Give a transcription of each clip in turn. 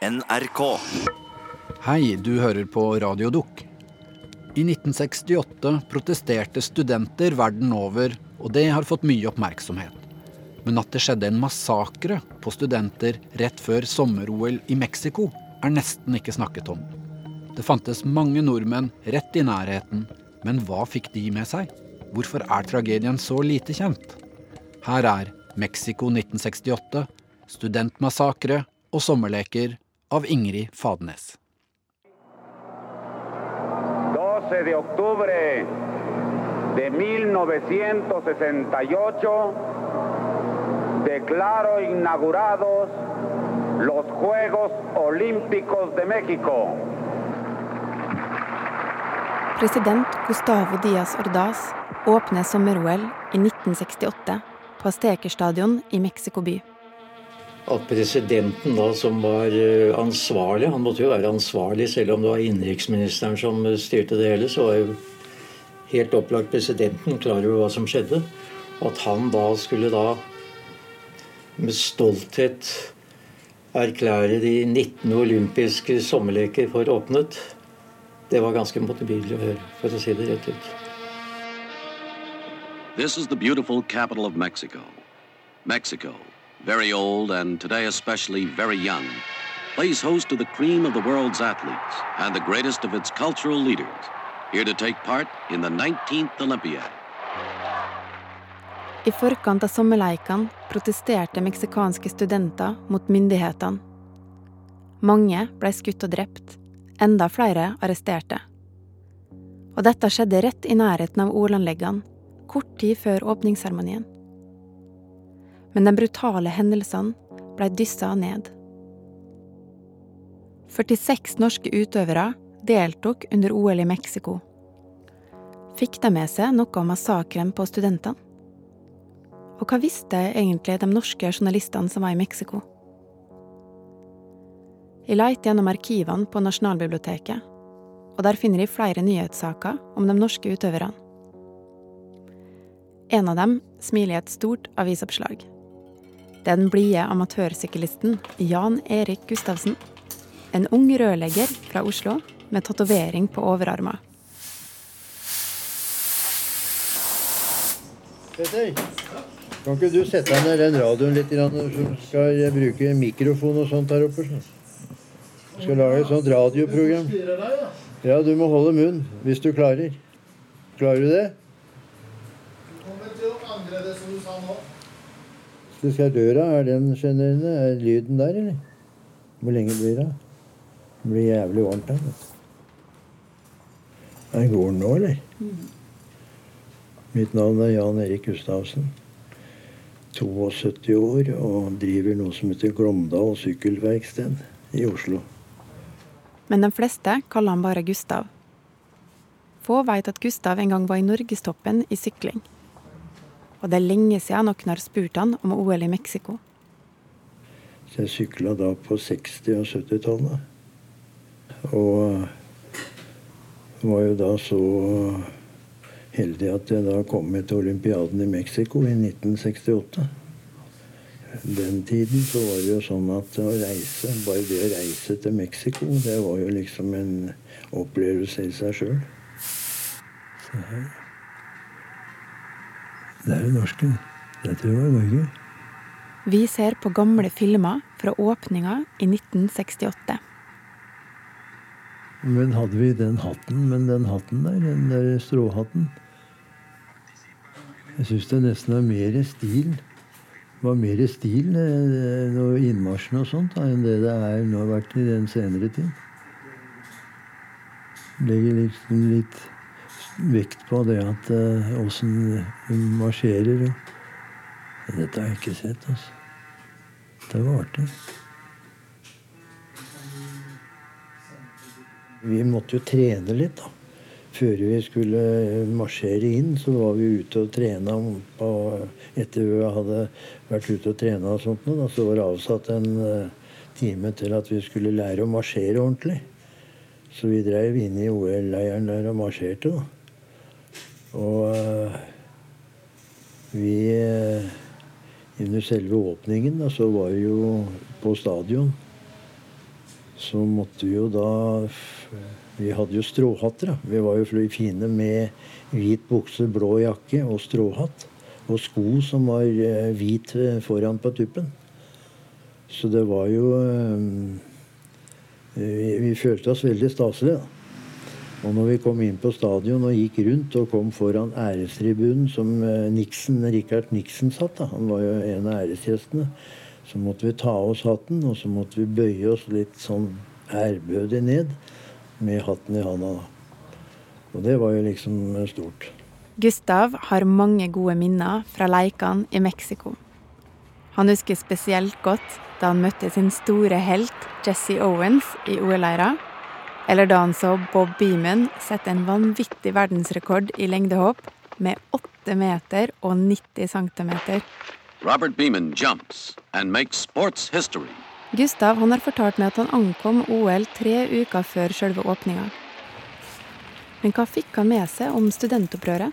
NRK. Hei, du hører på Radio Dukk. I 1968 protesterte studenter verden over, og det har fått mye oppmerksomhet. Men at det skjedde en massakre på studenter rett før sommer-OL i Mexico, er nesten ikke snakket om. Det fantes mange nordmenn rett i nærheten, men hva fikk de med seg? Hvorfor er tragedien så lite kjent? Her er Mexico 1968, studentmassakre og sommerleker av Ingrid Fadnes. 12 de octubre de 1968 declaro inaugurados los Juegos Olímpicos de México. President Gustavo Díaz Ordaz åpner sommer-OL i 1968 på Azteker-stadion i Mexico by. At presidenten da som var eh, ansvarlig, han måtte jo være ansvarlig selv om det var innenriksministeren som styrte det hele, så var jo helt opplagt presidenten klar over hva som skjedde. At han da skulle da med stolthet erklære de 19 olympiske sommerleker for åpnet, det var ganske motbydelig å høre, for å si det rett ut. This is the beautiful capital of Mexico. Mexico, very old and today especially very young, plays host to the cream of the world's athletes and the greatest of its cultural leaders, here to take part in the 19th Olympiad. I forkant av sommerleikene protesterte meksikanske studenter mot myndighetene. Mange ble skutt og drept, enda flere arresterte. Og dette skjedde rett i nærheten av OL-anleggene, kort tid før åpningsseremonien. Men de brutale hendelsene ble dyssa ned. 46 norske utøvere deltok under OL i Mexico. Fikk de med seg noe om massakren på studentene? Og hva visste egentlig de norske journalistene som var i Mexico? Jeg leter gjennom arkivene på Nasjonalbiblioteket, og der finner jeg flere nyhetssaker om de norske utøverne. En av dem smiler i et stort avisoppslag. Det den blide amatørsyklisten Jan Erik Gustavsen. En ung rørlegger fra Oslo med tatovering på overarmen. Petter, kan ikke du sette deg ned den radioen litt, så skal jeg bruke mikrofon og sånt her oppe? sånn? Jeg skal lage et sånt radioprogram. Ja, du må holde munn hvis du klarer. Klarer du det? Så skal døra, er den sjenerende? Er lyden der, eller? Hvor lenge blir det? Det blir jævlig varmt her. Er går den nå, eller? Mitt navn er Jan Erik Gustavsen. 72 år og driver noe som heter Glåmdal sykkelverksted i Oslo. Men de fleste kaller han bare Gustav. Få veit at Gustav en gang var i norgestoppen i sykling. Og det er lenge siden noen har spurt han om OL i Mexico. Jeg sykla da på 60- og 70-tallet. Og var jo da så heldig at jeg da kom med til olympiaden i Mexico i 1968. Den tiden så var det jo sånn at å reise, bare det å reise til Mexico, det var jo liksom en opplevelse i seg sjøl. Det er jo norske. Dette var Norge. Vi ser på gamle filmer fra åpninga i 1968. Men hadde vi den hatten, men den hatten der, den der stråhatten Jeg syns det nesten er mer stil. Var mer stil eh, når innmarsjen og sånt da, enn det det er nå har vært i den senere tid. Legger liksom litt vekt på det at åssen hun marsjerer. Dette har jeg ikke sett, altså. Det var artig. Vi måtte jo trene litt, da. Før vi skulle marsjere inn, så var vi ute og trena Etter vi hadde vært ute og trena og sånt, da, så var det avsatt en eh, time til at vi skulle lære å marsjere ordentlig. Så vi dreiv inn i OL-leiren der og marsjerte, da. Og eh, vi eh, Under selve åpningen da, så var vi jo på stadion. så måtte vi jo da Vi hadde jo stråhatter. da. Vi var jo fine med hvit bukse, blå jakke og stråhatt. Og sko som var eh, hvit foran på tuppen. Så det var jo vi, vi følte oss veldig staselige. da. Og når vi kom inn på stadion og gikk rundt og kom foran ærestribunen som eh, Nixon, Richard Nixon satt, da. han var jo en av æresgjestene, så måtte vi ta av oss hatten, og så måtte vi bøye oss litt sånn ærbødig ned med hatten i handa. Og det var jo liksom stort. Gustav har mange gode minner fra leikene i Mexico. Han husker spesielt godt da han møtte sin store helt Jesse Owens i OL-leira eller da han så Bob Beeman sette en vanvittig verdensrekord i lengdehopp med 8 meter og 90 centimeter. Robert Beeman jumps and makes sports history. Gustav han har fortalt meg at han ankom OL tre uker før selve åpninga. Men hva fikk han med seg om studentopprøret?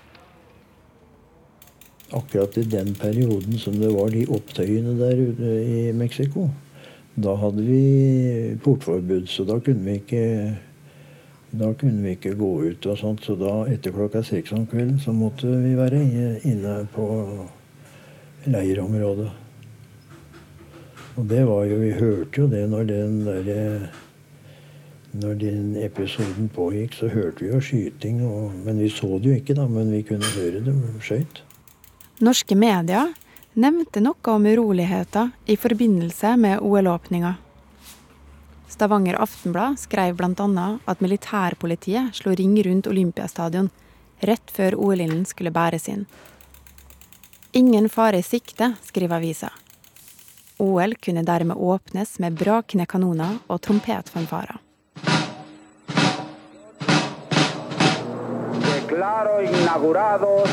Akkurat i den perioden som det var de opptøyene der ute i Mexico, da hadde vi portforbud, så da kunne vi ikke da kunne vi ikke gå ut og sånt, så da etter klokka seks om kvelden så måtte vi være inne på leirområdet. Og det var jo Vi hørte jo det når den der, Når den episoden pågikk, så hørte vi jo skyting. Og, men vi så det jo ikke, da. Men vi kunne høre det skøyt. Norske medier nevnte noe om uroligheter i forbindelse med OL-åpninga. Stavanger Aftenblad skrev bl.a. at militærpolitiet slo ring rundt Olympiastadion rett før OL-ilden skulle bæres inn. Ingen fare i sikte, skriver avisa. OL kunne dermed åpnes med brakende kanoner og trompetfanfarer. Declaro inaugurados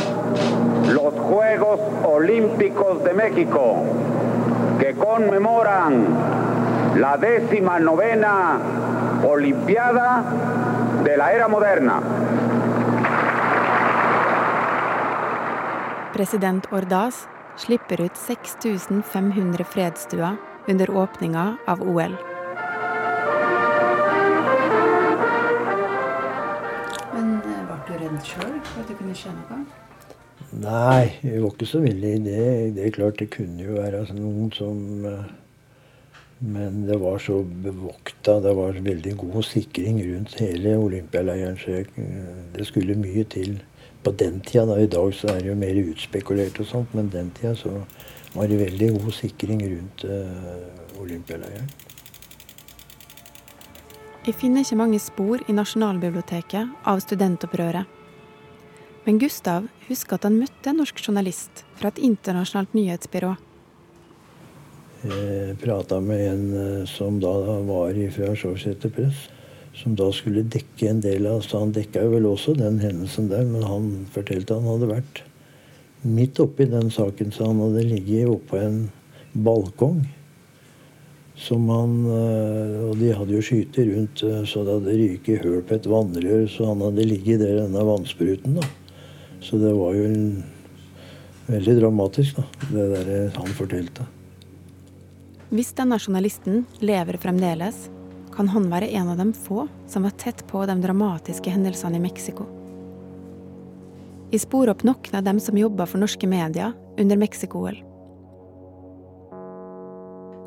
los Juegos Olímpicos de México, que conmemoran la décima novena Olimpiada de la era moderna. President Ordaz slipper ut 6500 fredsstuer under åpninga av OL. Men eh, ble du redd sjøl for at det kunne skje noe? Nei, jeg var ikke så villig. det. Det er klart det kunne jo være noen som uh, men det var så bevokta. Det var veldig god sikring rundt hele olympialeiren. Så det skulle mye til på den tida. Da. I dag så er det jo mer utspekulert og sånt, men den tida så var det veldig god sikring rundt uh, olympialeiren. Jeg finner ikke mange spor i Nasjonalbiblioteket av studentopprøret. Men Gustav husker at han møtte en norsk journalist fra et internasjonalt nyhetsbyrå eh, prata med en eh, som da var fra Sjåsæter Press, som da skulle dekke en del av Så han dekka vel også den hendelsen der, men han fortalte han hadde vært midt oppi den saken, så han hadde ligget oppå en balkong. Som han eh, Og de hadde jo skyter rundt, eh, så det hadde ryket hull på et vannrør, så han hadde ligget der denne vannspruten, da. Så det var jo en, veldig dramatisk, da, det der han fortalte. Hvis denne journalisten lever fremdeles, kan han være en av dem få som var tett på de dramatiske hendelsene i Mexico. Jeg sporer opp noen av dem som jobba for norske medier under Mexico-OL.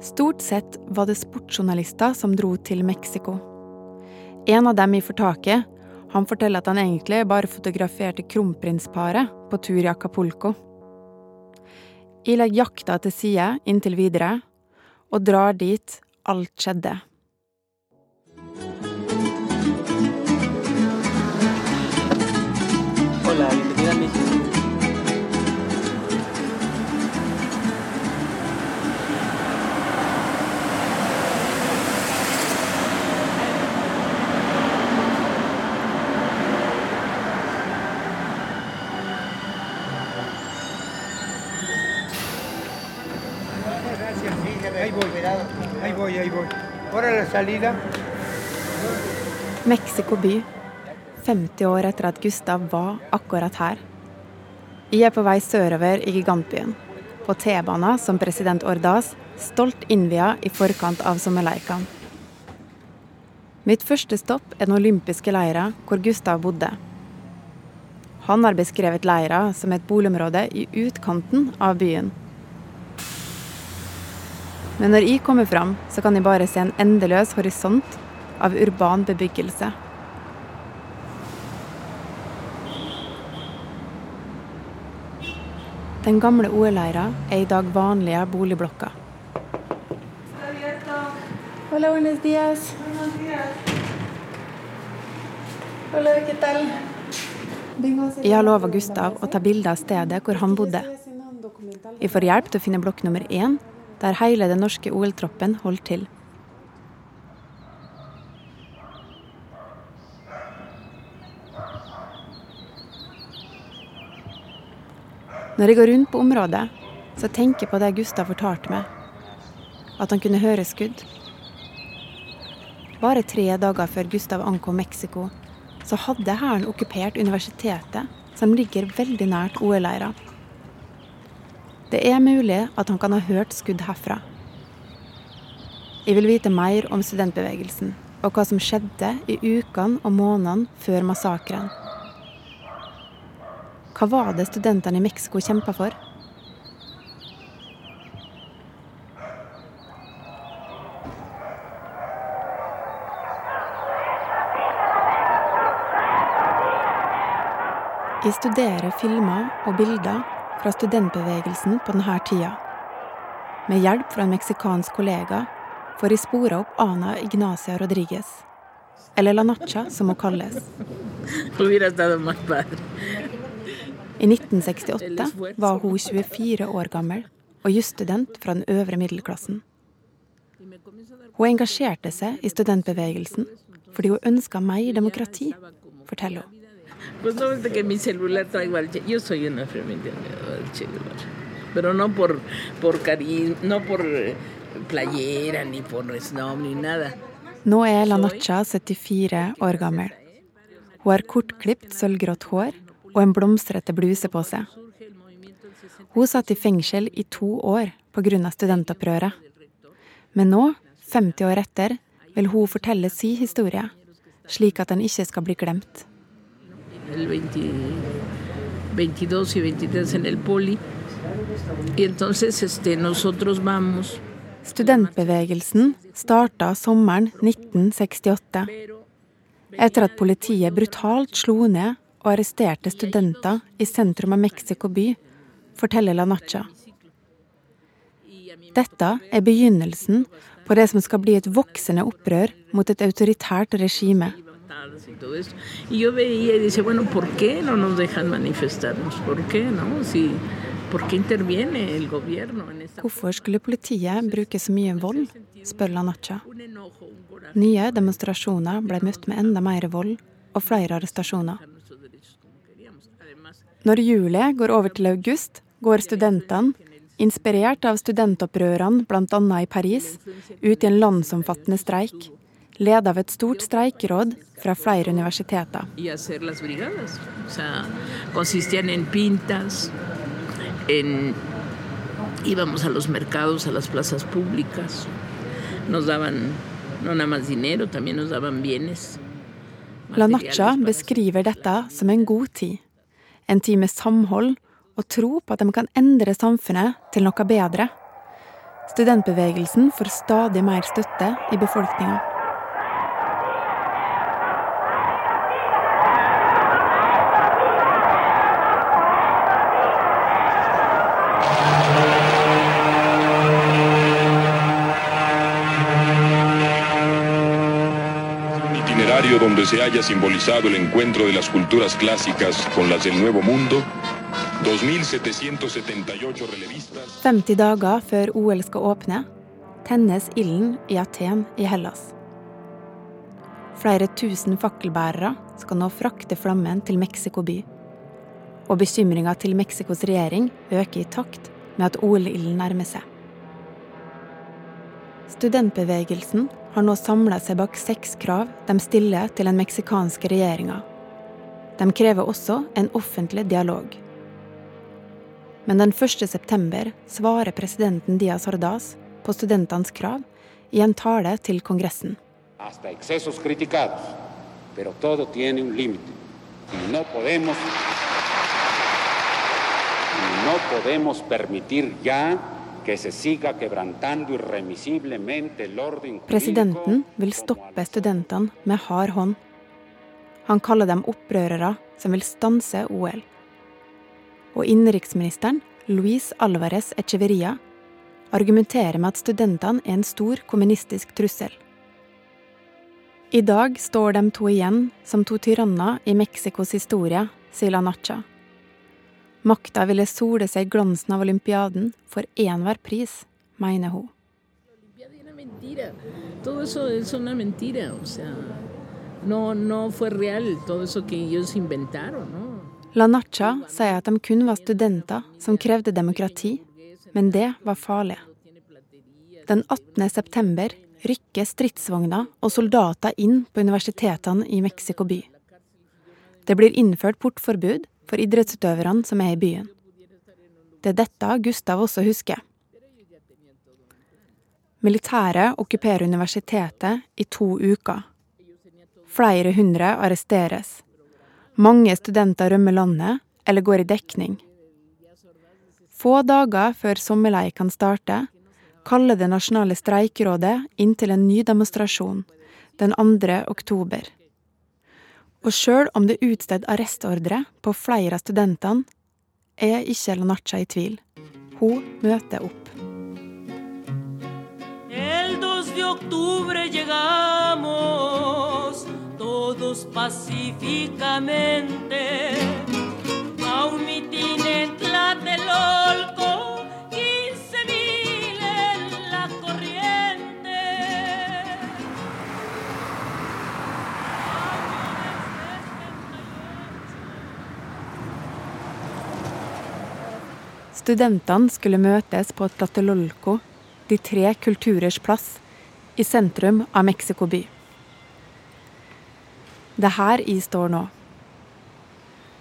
Stort sett var det sportsjournalister som dro til Mexico. En av dem i fortaket han forteller at han egentlig bare fotograferte kronprinsparet på tur i Acapulco. Jeg legger jakta til side inntil videre og drar dit alt skjedde. Mexico by, 50 år etter at Gustav var akkurat her. Jeg er på vei sørover i gigantbyen, på T-bana som president Ordaz stolt innvia i forkant av sommerleikene. Mitt første stopp er den olympiske leira hvor Gustav bodde. Han har beskrevet leira som et boligområde i utkanten av byen. Men når jeg kommer fram, så kan jeg bare se en endeløs horisont av urban bebyggelse. Den gamle OL-leira er i dag vanlige boligblokker. Hola, buenos días. Hola, ¿qué tal? Jeg har lova Gustav å ta bilde av stedet hvor han bodde. Jeg får hjelp til å finne blokk nummer én, der hele den norske OL-troppen holdt til. Når jeg går rundt på området, så tenker jeg på det Gustav fortalte meg. At han kunne høre skudd. Bare tre dager før Gustav ankom Mexico, så hadde hæren okkupert universitetet, som ligger veldig nært OL-leira. Det er mulig at han kan ha hørt skudd herfra. Jeg vil vite mer om studentbevegelsen, og hva som skjedde i ukene og månedene før massakren. Hva var det studentene i Mexico kjempa for? Jeg studerer filmer og bilder fra studentbevegelsen på denne tida. Med hjelp fra en meksikansk kollega får de spore opp Ana Ignacia Rodriguez. Eller La Nacha, som hun kalles. I 1968 var hun 24 år gammel og jusstudent fra den øvre middelklassen. Hun engasjerte seg i studentbevegelsen fordi hun ønska mer demokrati, forteller hun. Nå er Lanacha 74 år gammel. Hun har kortklipt sølvgrått hår og en blomstrete bluse på seg. Hun satt i fengsel i to år pga. studentopprøret. Men nå, 50 år etter, vil hun fortelle sin historie, slik at den ikke skal bli glemt. Studentbevegelsen starta sommeren 1968. Etter at politiet brutalt slo ned og arresterte studenter i sentrum av Mexico by, forteller La Nacha. Dette er begynnelsen på det som skal bli et voksende opprør mot et autoritært regime. Hvorfor skulle politiet bruke så mye vold, spør Lanacha. Nye demonstrasjoner ble møtt med enda mer vold og flere arrestasjoner. Når juli går over til august, går studentene, inspirert av studentopprørene bl.a. i Paris, ut i en landsomfattende streik, ledet av et stort streikeråd fra flere universiteter. íbamos a los mercados, a las plazas públicas. Nos daban no nada más dinero, también nos daban bienes. La Nacha beskriver dette som en god tid en tid med samhold og tro på at de kan endre samfunnet til noe bedre. Studentbevegelsen får stadig mer støtte i befolkninga. Donde se haya simbolizado el encuentro de las culturas clásicas con las del Nuevo Mundo, 2778 relevistas 50 dager før OL skal åpne, tennes ilden i Aten i Hellas. Flere tusen fakkelbærere skal nå frakte flammen til Mexico by. Og bekymringa til Mexicos regjering øker i takt med at OL-ilden nærmer seg. Studentbevegelsen har nå samla seg bak seks krav de stiller til den meksikanske regjeringa. De krever også en offentlig dialog. Men den 1. september svarer presidenten Diaz Ordaz på studentenes krav i en tale til Kongressen. pero todo tiene un límite y no podemos y no podemos permitir ya Presidenten vil stoppe studentene med hard hånd. Han kaller dem opprørere som vil stanse OL. Og innenriksministeren, Luis Alvarez Echeverria, argumenterer med at studentene er en stor kommunistisk trussel. I dag står de to igjen som to tyranner i Mexicos historie, sier La Nacha. Makta ville sole seg i glansen av olympiaden for enhver pris, mener hun. La Nacha sier at de kun var studenter som krevde demokrati, men det var farlig. Den 18. september rykker stridsvogner og soldater inn på universitetene i Mexico by. Det blir innført portforbud for idrettsutøverne som er i byen. Det er dette Gustav også husker. Militæret okkuperer universitetet i to uker. Flere hundre arresteres. Mange studenter rømmer landet eller går i dekning. Få dager før sommerleie kan starte, kaller det nasjonale streikerådet inn til en ny demonstrasjon den 2. oktober. Og sjøl om det er utstedt arrestordre på flere av studentene, er ikke Lanacha i tvil. Hun møter opp. El 2 de Studentene skulle møtes på Tlatelolco, de tre kulturers plass, i sentrum av Mexico by. Det er her jeg står nå.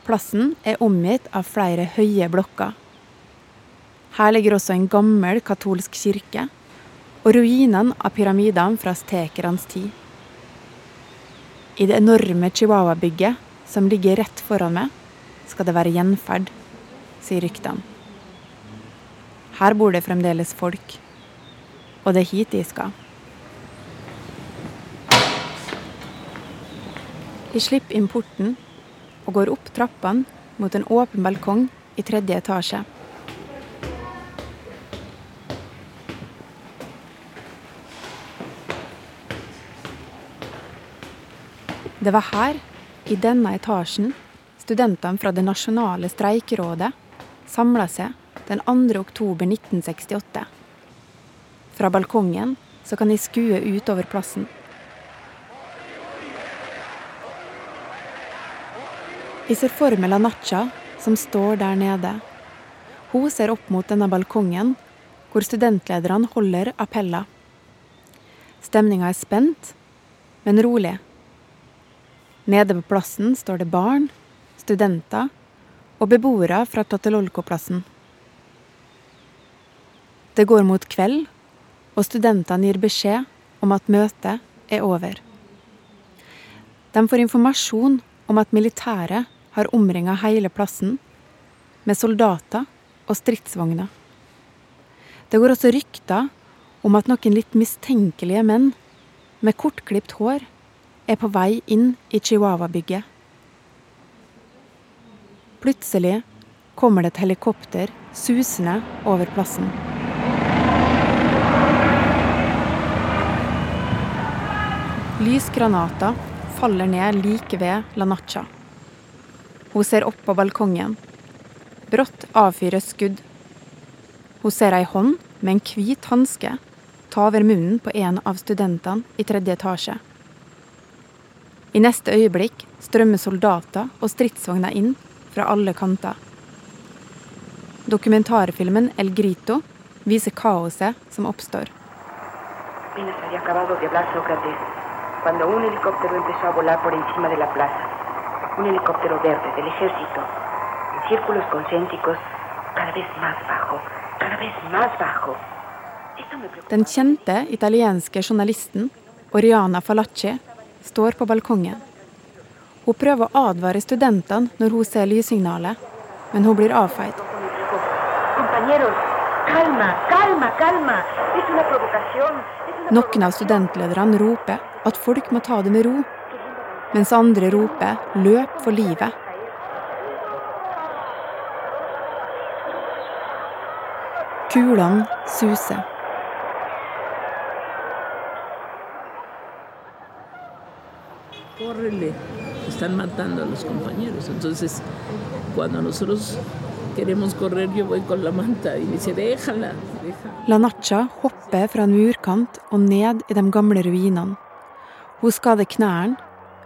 Plassen er omgitt av flere høye blokker. Her ligger også en gammel katolsk kirke og ruinene av pyramidene fra stekernes tid. I det enorme Chihuahua-bygget som ligger rett foran meg, skal det være gjenferd, sier ryktene. Her bor det fremdeles folk. Og det er hit de skal. De slipper inn porten og går opp trappene mot en åpen balkong i tredje etasje. Det var her, i denne etasjen, studentene fra det nasjonale streikerådet samla seg den 2. oktober 1968. Fra balkongen så kan jeg skue utover plassen. Jeg ser for meg Lanacha som står der nede. Hun ser opp mot denne balkongen, hvor studentlederne holder appeller. Stemninga er spent, men rolig. Nede på plassen står det barn, studenter og beboere fra Tlatelolco-plassen. Det går mot kveld, og studentene gir beskjed om at møtet er over. De får informasjon om at militæret har omringa hele plassen med soldater og stridsvogner. Det går også rykter om at noen litt mistenkelige menn med kortklipt hår er på vei inn i Chihuahua-bygget. Plutselig kommer det et helikopter susende over plassen. Lysgranater faller ned like ved Lanacha. Hun ser opp på balkongen. Brått avfyres skudd. Hun ser ei hånd med en hvit hanske ta over munnen på en av studentene i tredje etasje. I neste øyeblikk strømmer soldater og stridsvogner inn fra alle kanter. Dokumentarfilmen El Grito viser kaoset som oppstår. Cuando un helicóptero empezó a volar por encima de la plaza. Un helicóptero verde del ejército, en círculos concéntricos, cada vez más bajo, cada vez más bajo. Den kjente italienske journalisten Oriana Falacci, står på balkongen. Hun prøver å advare studentene når hun ser lyssignalet, men hun blir avfeid. Noen av studentlederne roper at folk må ta det med ro, mens andre roper 'løp for livet'. Kulene suser. Córrele, están matando a los compañeros. Entonces, cuando nosotros queremos correr, yo voy con la manta y me dice, déjala, déjala. La Nacha hopper fra en murkant og ned i de gamle ruinene. Hun skader knærne,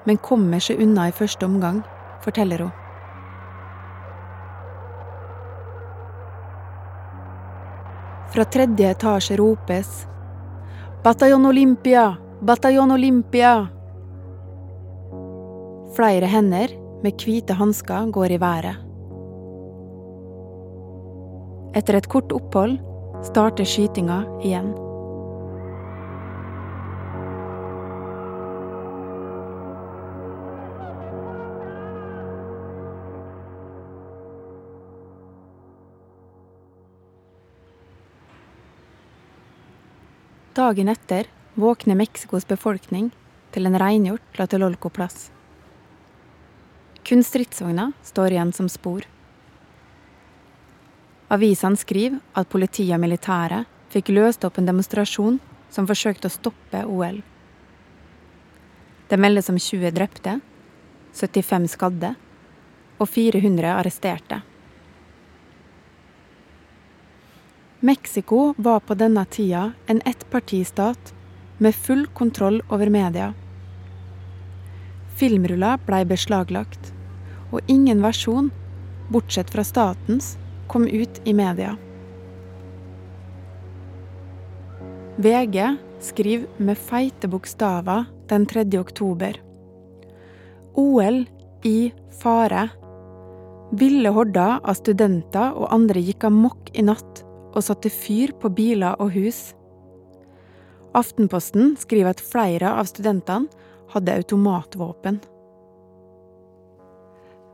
men kommer seg unna i første omgang, forteller hun. Fra tredje etasje ropes Bataljon Olympia! Bataljon Olympia! Flere hender med hvite hansker går i været. Etter et kort opphold starter skytinga igjen. Dagen etter våkner Mexicos befolkning til en rengjort Tlatelolco-plass. Kun stridsvogna står igjen som spor. Avisene skriver at politiet og militæret fikk løst opp en demonstrasjon som forsøkte å stoppe OL. Det meldes om 20 drepte, 75 skadde og 400 arresterte. Mexico var på denne tida en ettpartistat med full kontroll over media. Filmruller blei beslaglagt, og ingen versjon, bortsett fra statens, kom ut i media. VG skriver med feite bokstaver den 3. oktober. OL i fare. Ville horder av studenter og andre gikk amok i natt og satte fyr på biler og hus. Aftenposten skriver at flere av studentene hadde automatvåpen.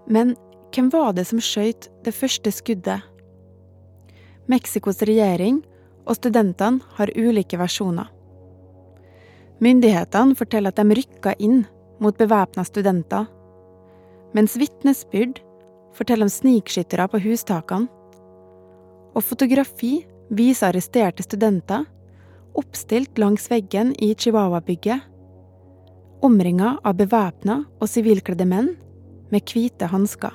Men hvem var det som skjøt det første skuddet? Mexicos regjering og studentene har ulike versjoner. Myndighetene forteller at de rykka inn mot bevæpna studenter, mens vitnesbyrd forteller om snikskyttere på hustakene. Og fotografi viser arresterte studenter oppstilt langs veggen i Chihuahua-bygget, omringa av bevæpna og sivilkledde menn med hvite hansker.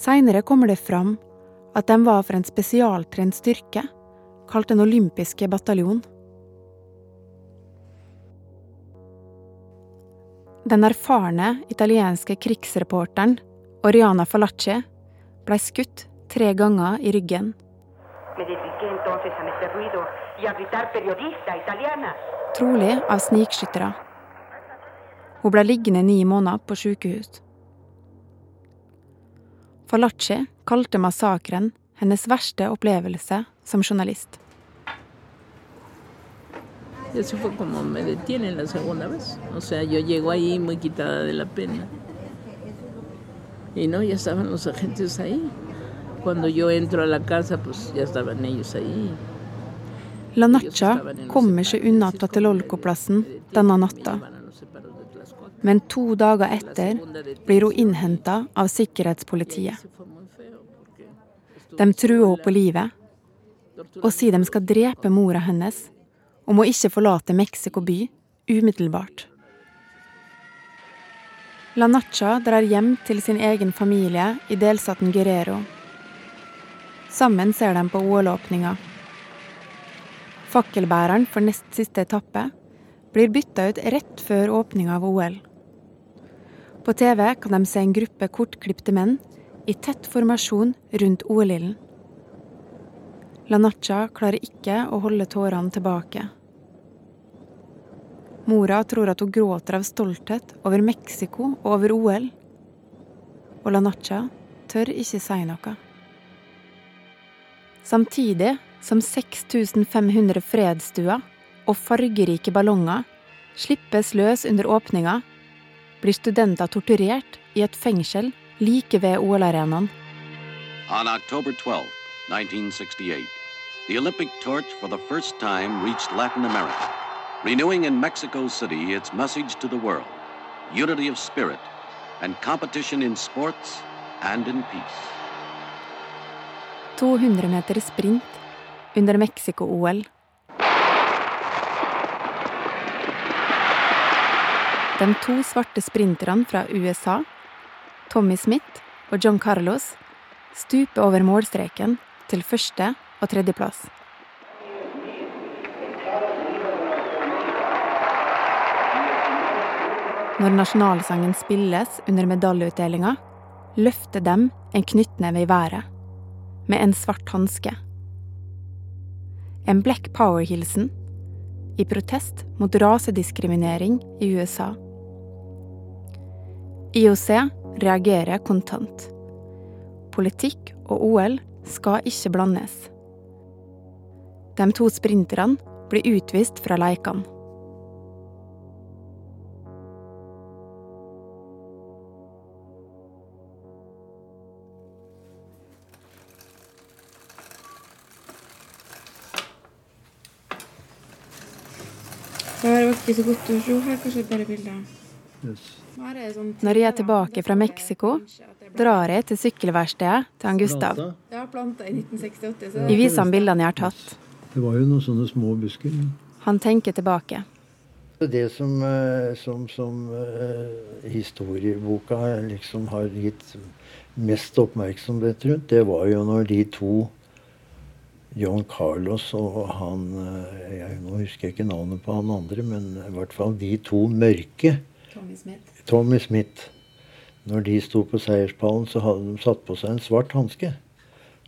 Seinere kommer det fram at de var for en spesialtrent styrke kalt Den olympiske bataljon. Den erfarne italienske krigsreporteren Oriana Falacci ble skutt tre ganger i ryggen. Trolig av snikskyttere. Hun ble liggende ni måneder på sykehus. Falacci kalte massakren hennes verste opplevelse som journalist. Eso fue como me detienen la segunda vez. O sea, yo llego ahí muy quitada de la pena. Y no, ya estaban los agentes ahí. Cuando yo entro a la casa, pues ya estaban ellos ahí. La Nacha kommer seg unna Tlatelolco-plassen denne natta. Men to dager etter blir hun innhenta av sikkerhetspolitiet. De truer henne på livet og sier de skal drepe mora hennes om hun ikke forlater Mexico by umiddelbart. La Nacha drar hjem til sin egen familie i delstaten Guerrero. Sammen ser de på OL-åpninga. Fakkelbæreren for nest siste etappe blir bytta ut rett før åpninga av OL. På TV kan de se en gruppe kortklipte menn i tett formasjon rundt OL-ilden. Lanacha klarer ikke å holde tårene tilbake. Mora tror at hun gråter av stolthet over Mexico og over OL. Og Lanacha tør ikke si noe. Samtidig som 6500 fredsstuer og fargerike ballonger slippes løs under åpninga, blir studenter torturert i et fengsel like ved OL-arenaen. On October 12, 1968, the Olympic torch for the first time reached Latin America, renewing in Mexico City its message to the world unity of spirit and competition in sports and in peace. 200 meter sprint under Mexico-OL. De to svarte sprinterne fra USA, Tommy Smith og John Carlos, stuper over målstreken til første- og tredjeplass. Når nasjonalsangen spilles under medaljeutdelinga, løfter dem en knyttneve i været, med en svart hanske. En Black Power-hilsen i protest mot rasediskriminering i USA. IOC reagerer kontant. Politikk og OL skal ikke blandes. De to sprinterne blir utvist fra leikene. Ikke så godt å se. Her er kanskje bare bilder. Yes. Sånn Når jeg er tilbake fra Mexico, drar jeg til sykkelverkstedet til han Gustav. Jeg har planta i 1968. Så Jeg viser han bildene jeg har tatt. Det var jo noen sånne små busker. Han tenker tilbake. Det som, eh, som, som eh, historieboka liksom har gitt mest oppmerksomhet rundt, det var jo når de to John Carlos og han eh, jeg, Nå husker jeg ikke navnet på han andre, men i hvert fall de to mørke. Tommy Smith. Tommy Smith. Når de sto på seierspallen, så hadde de satt på seg en svart hanske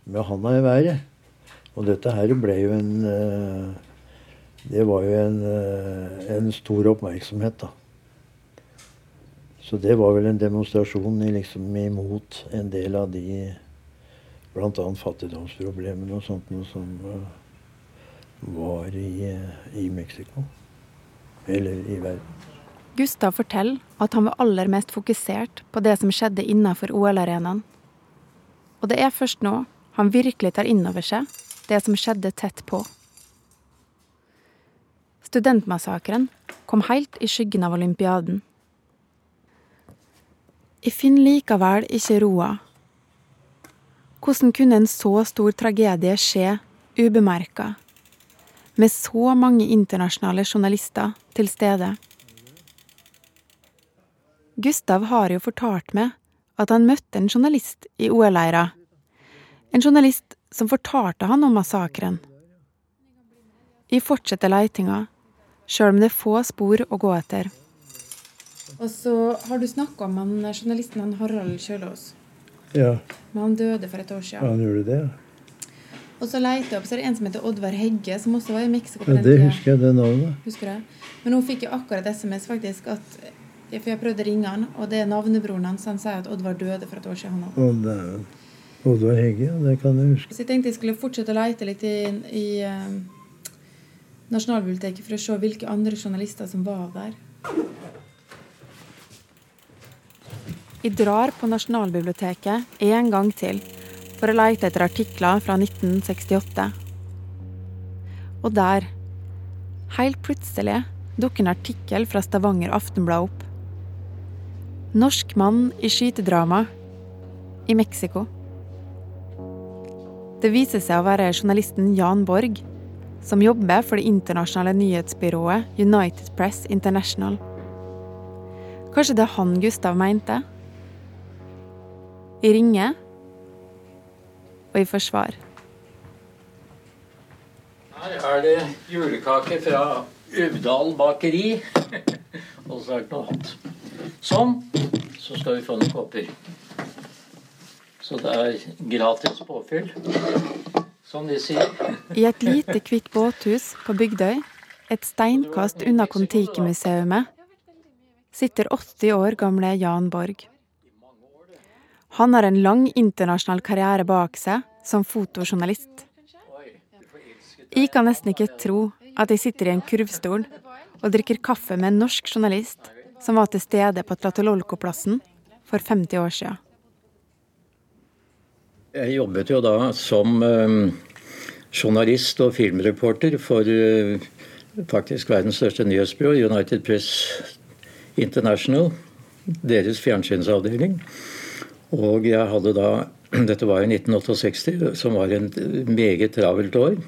med handa i været. Og dette her ble jo en eh, Det var jo en, eh, en stor oppmerksomhet, da. Så det var vel en demonstrasjon liksom imot en del av de bl.a. fattigdomsproblemene og sånt noe som eh, var i, i Mexico. Eller i verden. Gustav forteller at han var aller mest fokusert på det som skjedde innenfor OL-arenaen. Og det er først nå han virkelig tar inn over seg det som skjedde tett på. Studentmassakren kom helt i skyggen av olympiaden. Jeg finner likevel ikke roa. Hvordan kunne en så stor tragedie skje ubemerka, med så mange internasjonale journalister til stede? Gustav har jo fortalt meg at han møtte en journalist i OL-leira. En journalist som fortalte han om massakren. Vi fortsetter leitinga, sjøl om det er få spor å gå etter. Og så har du snakka om journalisten Harald Kjølås. Ja, Men han døde for et år siden. han gjorde det. Og så leite jeg opp, så er det en som heter Oddvar Hegge, som også var i Mexico Ja, det husker jeg, det navnet. Husker jeg. Men hun fikk jo akkurat SMS faktisk at For jeg prøvde å ringe han, og det er navnebroren hans. Han sier at Oddvar døde for et år siden. han. Oddvar Hegge, ja, det kan jeg huske. Så jeg tenkte jeg skulle fortsette å leite litt i, i uh, Nasjonalbiblioteket for å se hvilke andre journalister som var der. Jeg drar på Nasjonalbiblioteket en gang til for å leite etter artikler fra 1968. Og der, helt plutselig, dukker en artikkel fra Stavanger Aftenblad opp. Norsk mann i skytedrama i Mexico. Det viser seg å være journalisten Jan Borg, som jobber for det internasjonale nyhetsbyrået United Press International. Kanskje det er han Gustav mente? Jeg ringer, og jeg får svar. Her er det julekake fra Uvdal bakeri. Og så er det noe annet. Sånn. Så skal vi få noen kopper. Så det er gratis påfyll, som de sier. I et lite, hvitt båthus på Bygdøy, et steinkast unna Kon-Tiki-museet, sitter 80 år gamle Jan Borg. Han har en lang internasjonal karriere bak seg som fotojournalist. Jeg kan nesten ikke tro at jeg sitter i en kurvstol og drikker kaffe med en norsk journalist som var til stede på Tlatelolco-plassen for 50 år siden. Jeg jobbet jo da som um, journalist og filmreporter for uh, faktisk verdens største nyhetsbyrå, United Press International, deres fjernsynsavdeling. Og jeg hadde da Dette var i 1968, som var en meget travelt år.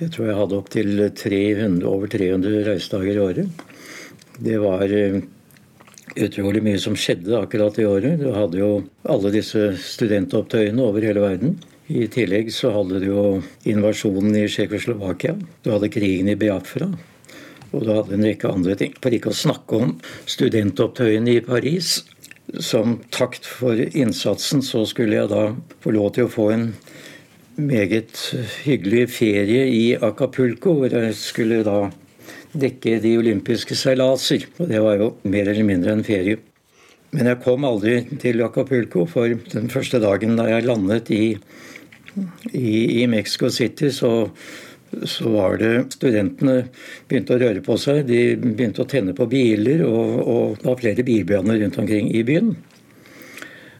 Jeg tror jeg hadde opptil 300, over 300 reisedager i året. Det var uh, utrolig mye som skjedde akkurat i året. Du hadde jo alle disse studentopptøyene over hele verden. I tillegg så hadde du jo invasjonen i Tsjekkoslovakia. Du hadde krigen i Biafra. Og du hadde en rekke andre ting. For ikke å snakke om studentopptøyene i Paris. Som takt for innsatsen så skulle jeg da få lov til å få en meget hyggelig ferie i Acapulco, hvor jeg skulle da dekke de olympiske seilaser. Og det var jo mer eller mindre en ferie. Men jeg kom aldri til Acapulco, for den første dagen da jeg landet i, i, i Mexico City, så, så, var det Studentene begynte å røre på seg. De begynte å tenne på biler, og, og det var flere bilbranner rundt omkring i byen.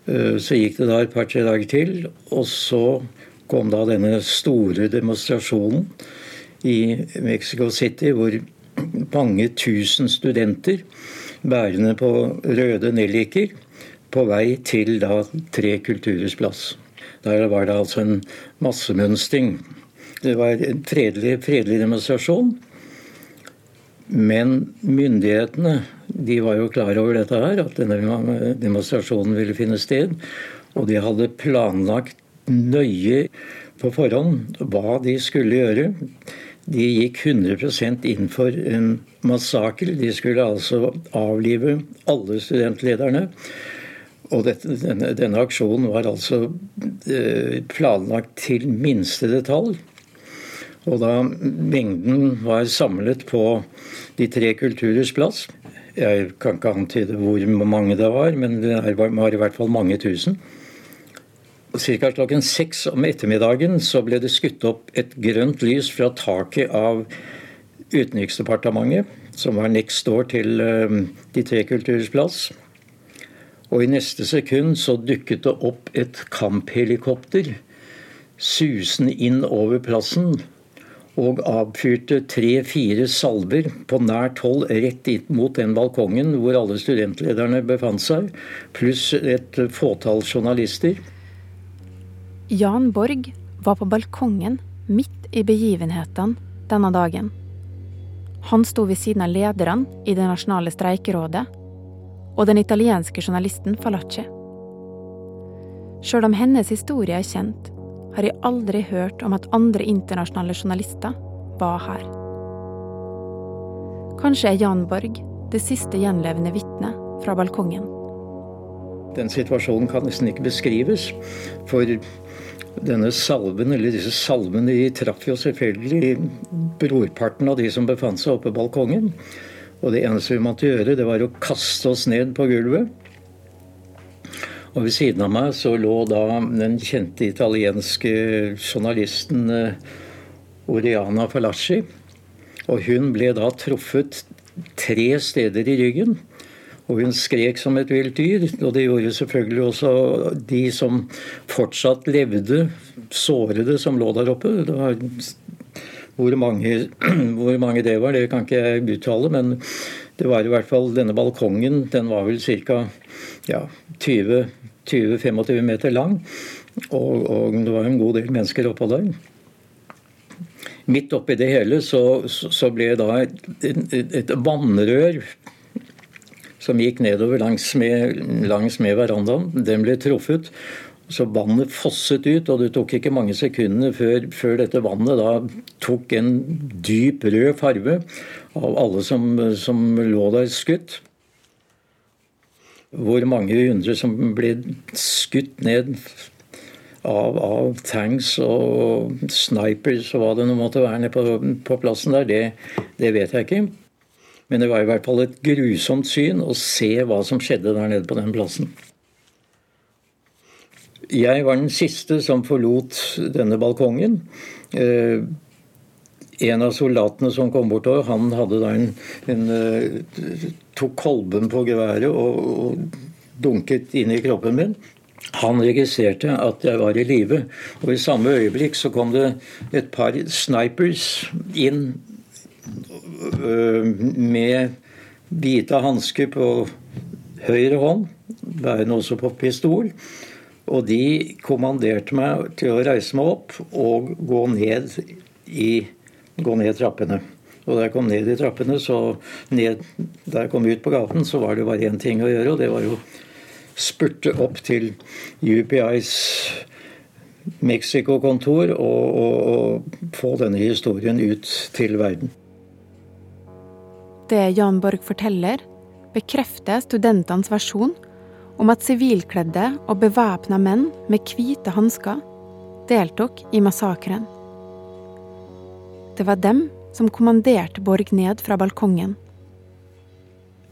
Eh, så gikk det da et par-tre dager til, og så kom da denne store demonstrasjonen i Mexico City, hvor mange tusen studenter bærende på røde nelliker på vei til da Tre kulturers plass. Der var det altså en massemønstring. Det var en fredelig, fredelig demonstrasjon. Men myndighetene de var jo klar over dette her, at denne demonstrasjonen ville finne sted. Og de hadde planlagt nøye på forhånd hva de skulle gjøre. De gikk 100% inn for en massakre. De skulle altså avlive alle studentlederne. Og dette, denne, denne, aksjonen var altså eh, planlagt til minste detalj. Og da mengden var samlet på De tre kulturers plass Jeg kan ikke antyde hvor mange det var, men det var i hvert fall mange tusen. Ca. klokken seks om ettermiddagen så ble det skutt opp et grønt lys fra taket av Utenriksdepartementet, som var next door til eh, De tre kulturers plass. Og i neste sekund så dukket det opp et kamphelikopter susende inn over plassen og avfyrte tre-fire salver på nært hold rett mot den balkongen hvor alle studentlederne befant seg, pluss et fåtall journalister. Jan Borg var på balkongen midt i begivenhetene denne dagen. Han sto ved siden av lederne i Det nasjonale streikerådet og den italienske journalisten Falacci. Sjøl om hennes historie er kjent, har jeg aldri hørt om at andre internasjonale journalister var her. Kanskje er Jan Borg det siste gjenlevende vitnet fra balkongen. Den situasjonen kan nesten ikke beskrives. For denne salven, eller disse salvene, de traff jo selvfølgelig brorparten av de som befant seg oppe på balkongen. Og det eneste vi måtte gjøre, det var å kaste oss ned på gulvet. Og ved siden av meg så lå da den kjente italienske journalisten eh, Oriana Falacci. Og hun ble da truffet tre steder i ryggen. Og hun skrek som et vilt dyr. Og det gjorde selvfølgelig også de som fortsatt levde, sårede, som lå der oppe. Det var, hvor, mange, hvor mange det var, det kan ikke jeg uttale. Men det var i hvert fall denne balkongen. Den var vel ca. Ja, 20-25 meter lang. Og, og, det var en god del mennesker oppå der. Midt oppi det hele så, så ble da et, et, et vannrør som gikk nedover langs med, langs med verandaen. Den ble truffet. Så vannet fosset ut, og det tok ikke mange sekundene før, før, dette vannet da tok en dyp rød farve av alle som, som lå der skutt. Hvor mange hundre som ble skutt ned av, av tanks og snipers og hva det nå måtte være nede på, på plassen der, det, det vet jeg ikke. Men det var i hvert fall et grusomt syn å se hva som skjedde der nede på den plassen. Jeg var den siste som forlot denne balkongen. Eh, en av soldatene som kom bortover, han hadde da en, en uh, tok kolben på geværet og, og, dunket inn i kroppen min. Han registrerte at jeg var i live, og i samme øyeblikk så kom det et par snipers inn uh, med hvite hansker på høyre hånd, bærende også på pistol. Og de kommanderte meg til å reise meg opp og gå ned i gå ned trappene. Og da jeg kom ned i trappene, så ned, da jeg kom ut på gaten, så var det bare én ting å gjøre, og det var å spurte opp til UPIs Mexico-kontor og, og, og, få denne historien ut til verden. Det Jan Borg forteller, bekrefter studentenes versjon om at sivilkledde og bevæpna menn med hvite hansker deltok i massakren. Det var dem som kommanderte Borg ned fra balkongen.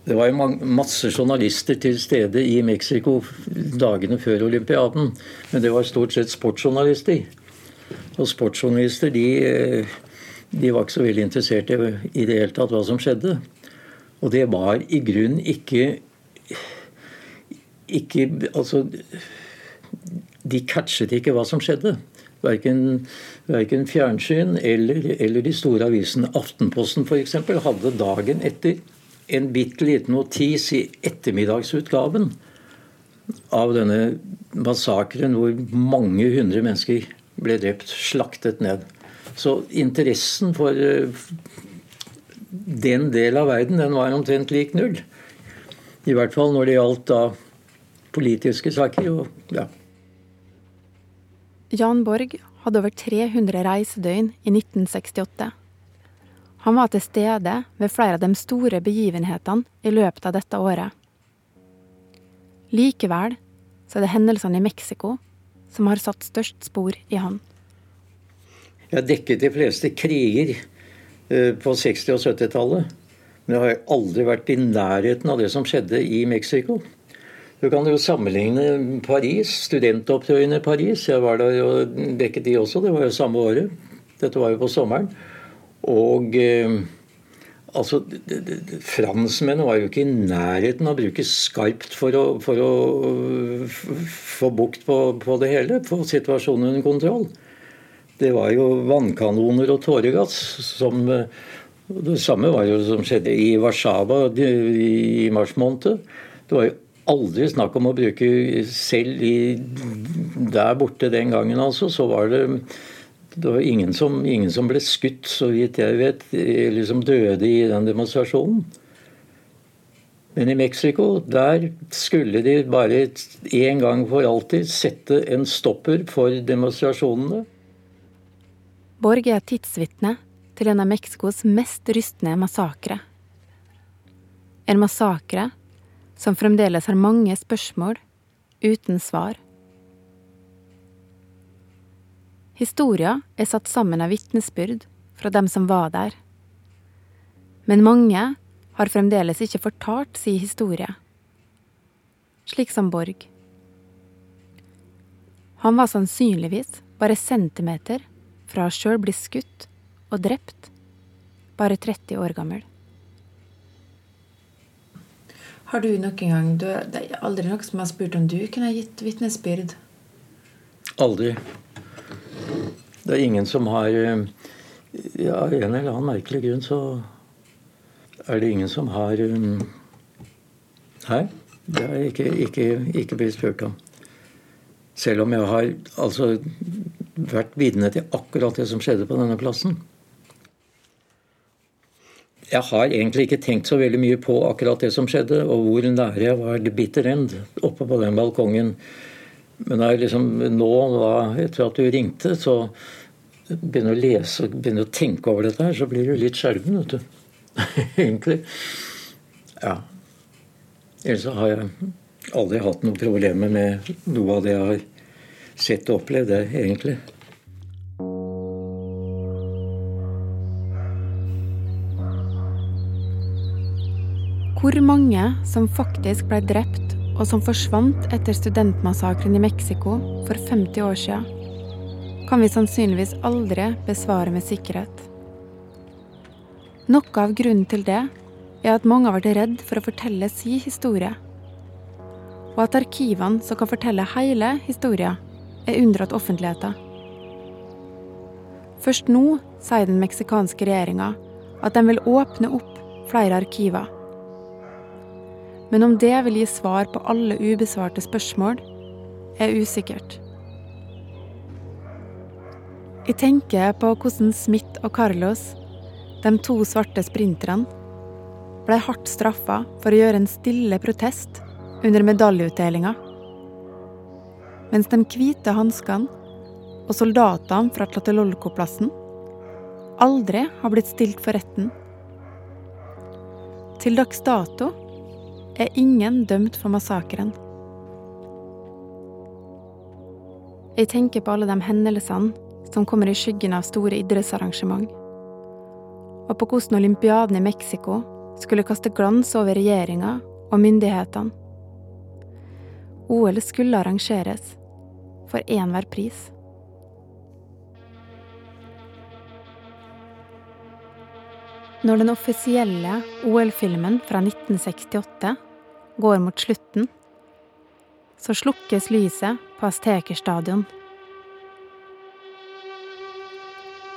Det var masse journalister til stede i Mexico dagene før olympiaden. Men det var stort sett sportsjournalister. Og sportsjournalister de, de var ikke så veldig interessert i, i det hele tatt hva som skjedde. Og det var i grunnen ikke ikke Altså De catchet ikke hva som skjedde. Verken, verken fjernsyn eller, eller, de store avisene. Aftenposten f.eks. hadde dagen etter en bitte liten notis i ettermiddagsutgaven av denne massakren hvor mange hundre mennesker ble drept, slaktet ned. Så interessen for eh, den del av verden den var omtrent lik null. I hvert fall når det gjaldt da politiske saker. og ja, Jan Borg hadde over 300 reisedøgn i 1968. Han var til stede ved flere av de store begivenhetene i løpet av dette året. Likevel så er det hendelsene i Mexico som har satt størst spor i han. Jeg har dekket de fleste kriger eh, på 60- og 70-tallet. Men jeg har aldri vært i nærheten av det som skjedde i Mexico. Du kan jo sammenligne Paris, studentopptøyene i Paris. Jeg var der og dekket de også. Det var jo samme året. Dette var jo på sommeren. Og eh, altså Franskmennene var jo ikke i nærheten av å bruke skarpt for å, for å få bukt på, på, det hele, få situasjonen under kontroll. Det var jo vannkanoner og tåregass som Det samme var jo som skjedde i Warszawa i mars måned. Det var jo aldri snakk om å bruke selv i, der borte den gangen, altså, så var det det var ingen som, ingen som ble skutt, så vidt jeg vet, eller som døde i den demonstrasjonen. Men i Mexico, der skulle de bare en gang for alltid sette en stopper for demonstrasjonene. Borg er tidsvitne til en av Mexicos mest rystende massakre. En massakre som fremdeles har mange spørsmål uten svar. Historia er satt sammen av vitnesbyrd fra dem som var der. Men mange har fremdeles ikke fortalt sin historie. Slik som Borg. Han var sannsynligvis bare centimeter fra å sjøl bli skutt og drept, bare 30 år gammel. Har du noen gang du, Det er aldri noen som har spurt om du kunne gitt vitnesbyrd? Aldri. Det er ingen som har Ja, av en eller annen merkelig grunn så er det ingen som har Nei, det har jeg ikke, ikke, ikke blitt spurt om. Selv om jeg har altså vært vitne til akkurat det som skjedde på denne plassen jeg har egentlig ikke tenkt så veldig mye på akkurat det som skjedde, og hvor nære jeg var the bitter end oppe på den balkongen. Men liksom, nå, da, etter at du ringte, så begynner å lese og begynner å tenke over dette her, så blir du litt skjelven, vet du. egentlig. Ja. Ellers har jeg aldri hatt noen problemer med noe av det jeg har sett og opplevd, egentlig. Hvor mange som faktisk ble drept og som forsvant etter studentmassakren i Mexico for 50 år siden, kan vi sannsynligvis aldri besvare med sikkerhet. Noe av grunnen til det er at mange har vært redd for å fortelle si historie. Og at arkivene som kan fortelle hele historien, er unndratt offentligheten. Først nå sier den meksikanske regjeringa at de vil åpne opp flere arkiver. Men om det vil gi svar på alle ubesvarte spørsmål, er usikkert. Jeg tenker på hvordan Smith og Carlos, de to svarte sprinterne, ble hardt straffa for å gjøre en stille protest under medaljeutdelinga. Mens de hvite hanskene og soldatene fra Tlatelolco-plassen aldri har blitt stilt for retten. Til dags dato er ingen dømt for massakren. Jeg tenker på alle de hendelsene som kommer i skyggen av store idrettsarrangement, og på hvordan olympiaden i Mexico skulle kaste glans over regjeringa og myndighetene. OL skulle arrangeres, for enhver pris. Når den offisielle OL-filmen fra 1968 går mot slutten, så slukkes lyset på Aztekerstadion.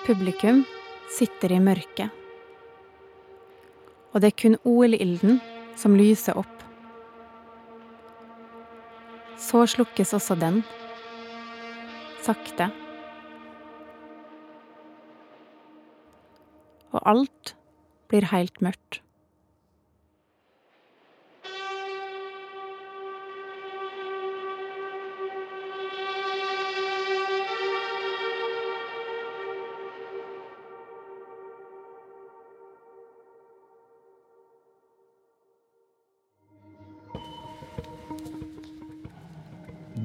Publikum sitter i mørket. Og det er kun OL-ilden som lyser opp. Så slukkes også den. Sakte. Og alt blir helt mørkt.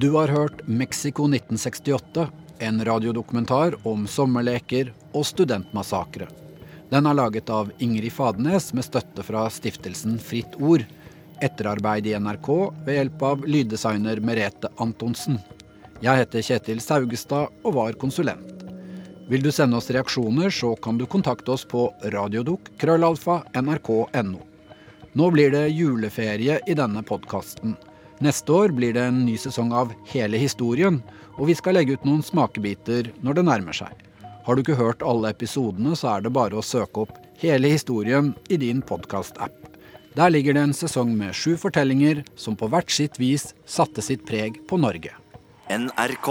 Du har hørt Mexico 1968, en radiodokumentar om sommerleker og studentmassakre. Den er laget av Ingrid Fadenes med støtte fra stiftelsen Fritt Ord. Etterarbeid i NRK ved hjelp av lyddesigner Merete Antonsen. Jeg heter Kjetil Saugestad og var konsulent. Vil du sende oss reaksjoner, så kan du kontakte oss på radiodok.krøllalfa.nrk.no. Nå blir det juleferie i denne podkasten. Neste år blir det en ny sesong av Hele historien, og vi skal legge ut noen smakebiter når det nærmer seg. Har du ikke hørt alle episodene, så er det bare å søke opp Hele historien i din podkast-app. Der ligger det en sesong med sju fortellinger som på hvert sitt vis satte sitt preg på Norge. NRK.